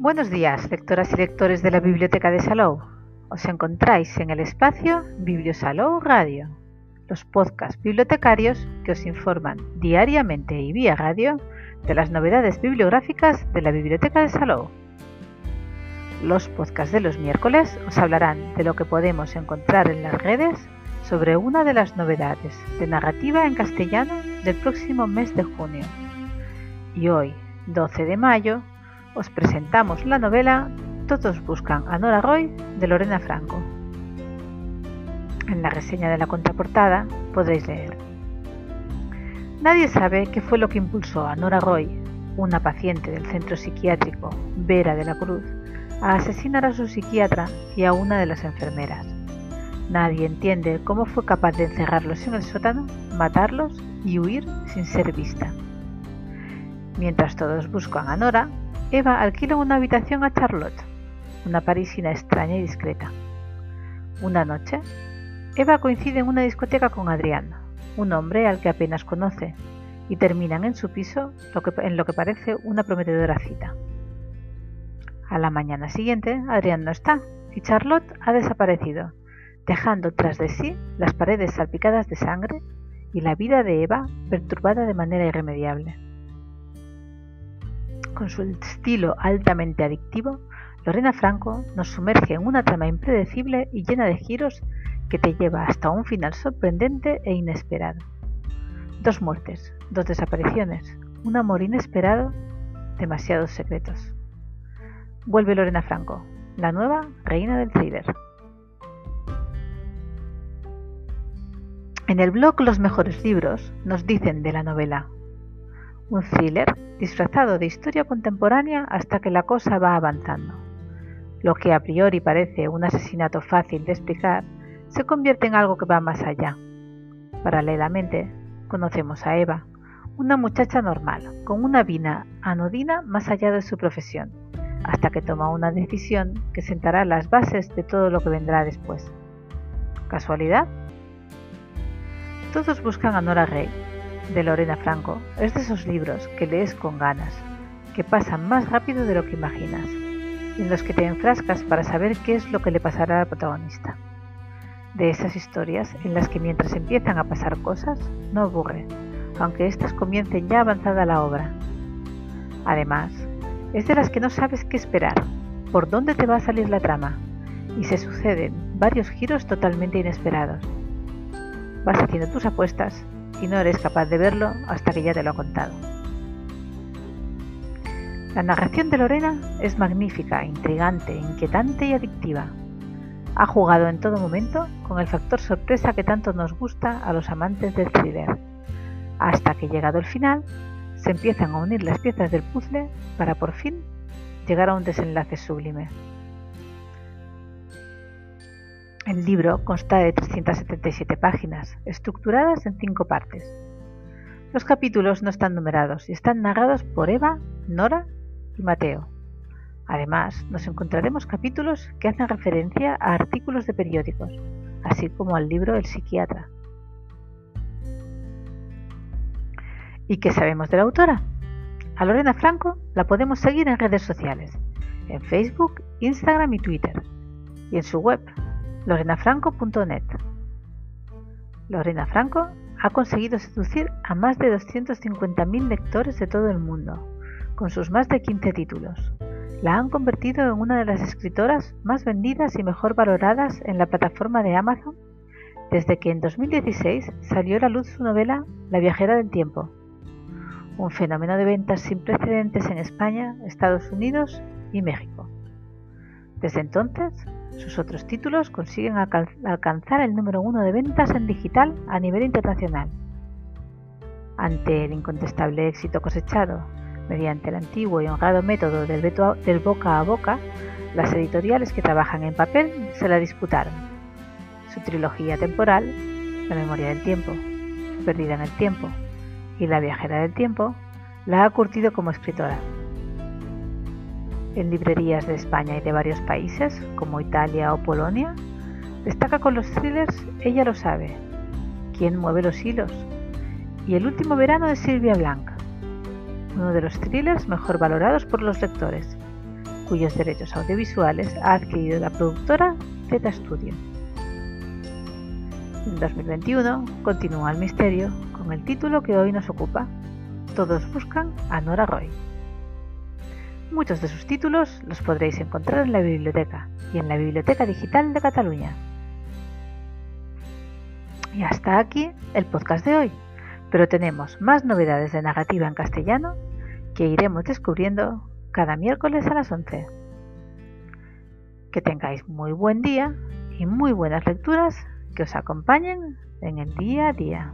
Buenos días, lectoras y lectores de la Biblioteca de Salou. Os encontráis en el espacio Bibliosalou Radio, los podcasts bibliotecarios que os informan diariamente y vía radio de las novedades bibliográficas de la Biblioteca de Salou. Los podcasts de los miércoles os hablarán de lo que podemos encontrar en las redes sobre una de las novedades de narrativa en castellano del próximo mes de junio. Y hoy, 12 de mayo, os presentamos la novela Todos buscan a Nora Roy de Lorena Franco. En la reseña de la contraportada podréis leer. Nadie sabe qué fue lo que impulsó a Nora Roy, una paciente del centro psiquiátrico Vera de la Cruz, a asesinar a su psiquiatra y a una de las enfermeras. Nadie entiende cómo fue capaz de encerrarlos en el sótano, matarlos y huir sin ser vista. Mientras todos buscan a Nora, Eva alquila una habitación a Charlotte, una parisina extraña y discreta. Una noche, Eva coincide en una discoteca con Adrián, un hombre al que apenas conoce, y terminan en su piso en lo que parece una prometedora cita. A la mañana siguiente, Adrián no está y Charlotte ha desaparecido, dejando tras de sí las paredes salpicadas de sangre y la vida de Eva perturbada de manera irremediable. Con su estilo altamente adictivo, Lorena Franco nos sumerge en una trama impredecible y llena de giros que te lleva hasta un final sorprendente e inesperado. Dos muertes, dos desapariciones, un amor inesperado, demasiados secretos. Vuelve Lorena Franco, la nueva reina del thriller. En el blog Los mejores libros nos dicen de la novela. Un thriller disfrazado de historia contemporánea hasta que la cosa va avanzando. Lo que a priori parece un asesinato fácil de explicar se convierte en algo que va más allá. Paralelamente, conocemos a Eva, una muchacha normal, con una vida anodina más allá de su profesión, hasta que toma una decisión que sentará las bases de todo lo que vendrá después. ¿Casualidad? Todos buscan a Nora Rey, de Lorena Franco, es de esos libros que lees con ganas, que pasan más rápido de lo que imaginas, y en los que te enfrascas para saber qué es lo que le pasará al protagonista. De esas historias en las que mientras empiezan a pasar cosas, no aburre, aunque éstas comiencen ya avanzada la obra. Además, es de las que no sabes qué esperar, por dónde te va a salir la trama, y se suceden varios giros totalmente inesperados vas haciendo tus apuestas y no eres capaz de verlo hasta que ya te lo ha contado. La narración de Lorena es magnífica, intrigante, inquietante y adictiva. Ha jugado en todo momento con el factor sorpresa que tanto nos gusta a los amantes del thriller, hasta que llegado el final se empiezan a unir las piezas del puzzle para por fin llegar a un desenlace sublime. El libro consta de 377 páginas, estructuradas en cinco partes. Los capítulos no están numerados y están narrados por Eva, Nora y Mateo. Además, nos encontraremos capítulos que hacen referencia a artículos de periódicos, así como al libro El psiquiatra. ¿Y qué sabemos de la autora? A Lorena Franco la podemos seguir en redes sociales, en Facebook, Instagram y Twitter, y en su web lorenafranco.net. Lorena Franco ha conseguido seducir a más de 250.000 lectores de todo el mundo, con sus más de 15 títulos. La han convertido en una de las escritoras más vendidas y mejor valoradas en la plataforma de Amazon desde que en 2016 salió a la luz su novela La viajera del tiempo, un fenómeno de ventas sin precedentes en España, Estados Unidos y México. Desde entonces, sus otros títulos consiguen alcanzar el número uno de ventas en digital a nivel internacional. Ante el incontestable éxito cosechado mediante el antiguo y honrado método del, boca a boca, las editoriales que trabajan en papel se la disputaron. Su trilogía temporal, La memoria del tiempo, Perdida en el tiempo y La viajera del tiempo, la ha curtido como escritora en librerías de España y de varios países, como Italia o Polonia, destaca con los thrillers Ella lo sabe, ¿Quién mueve los hilos? y El último verano de Silvia Blanc, uno de los thrillers mejor valorados por los lectores, cuyos derechos audiovisuales ha adquirido la productora Z Studio. En 2021 continúa el misterio con el título que hoy nos ocupa. Todos buscan a Nora Roy. Muchos de sus títulos los podréis encontrar en la biblioteca y en la Biblioteca Digital de Cataluña. Y hasta aquí el podcast de hoy, pero tenemos más novedades de narrativa en castellano que iremos descubriendo cada miércoles a las 11. Que tengáis muy buen día y muy buenas lecturas que os acompañen en el día a día.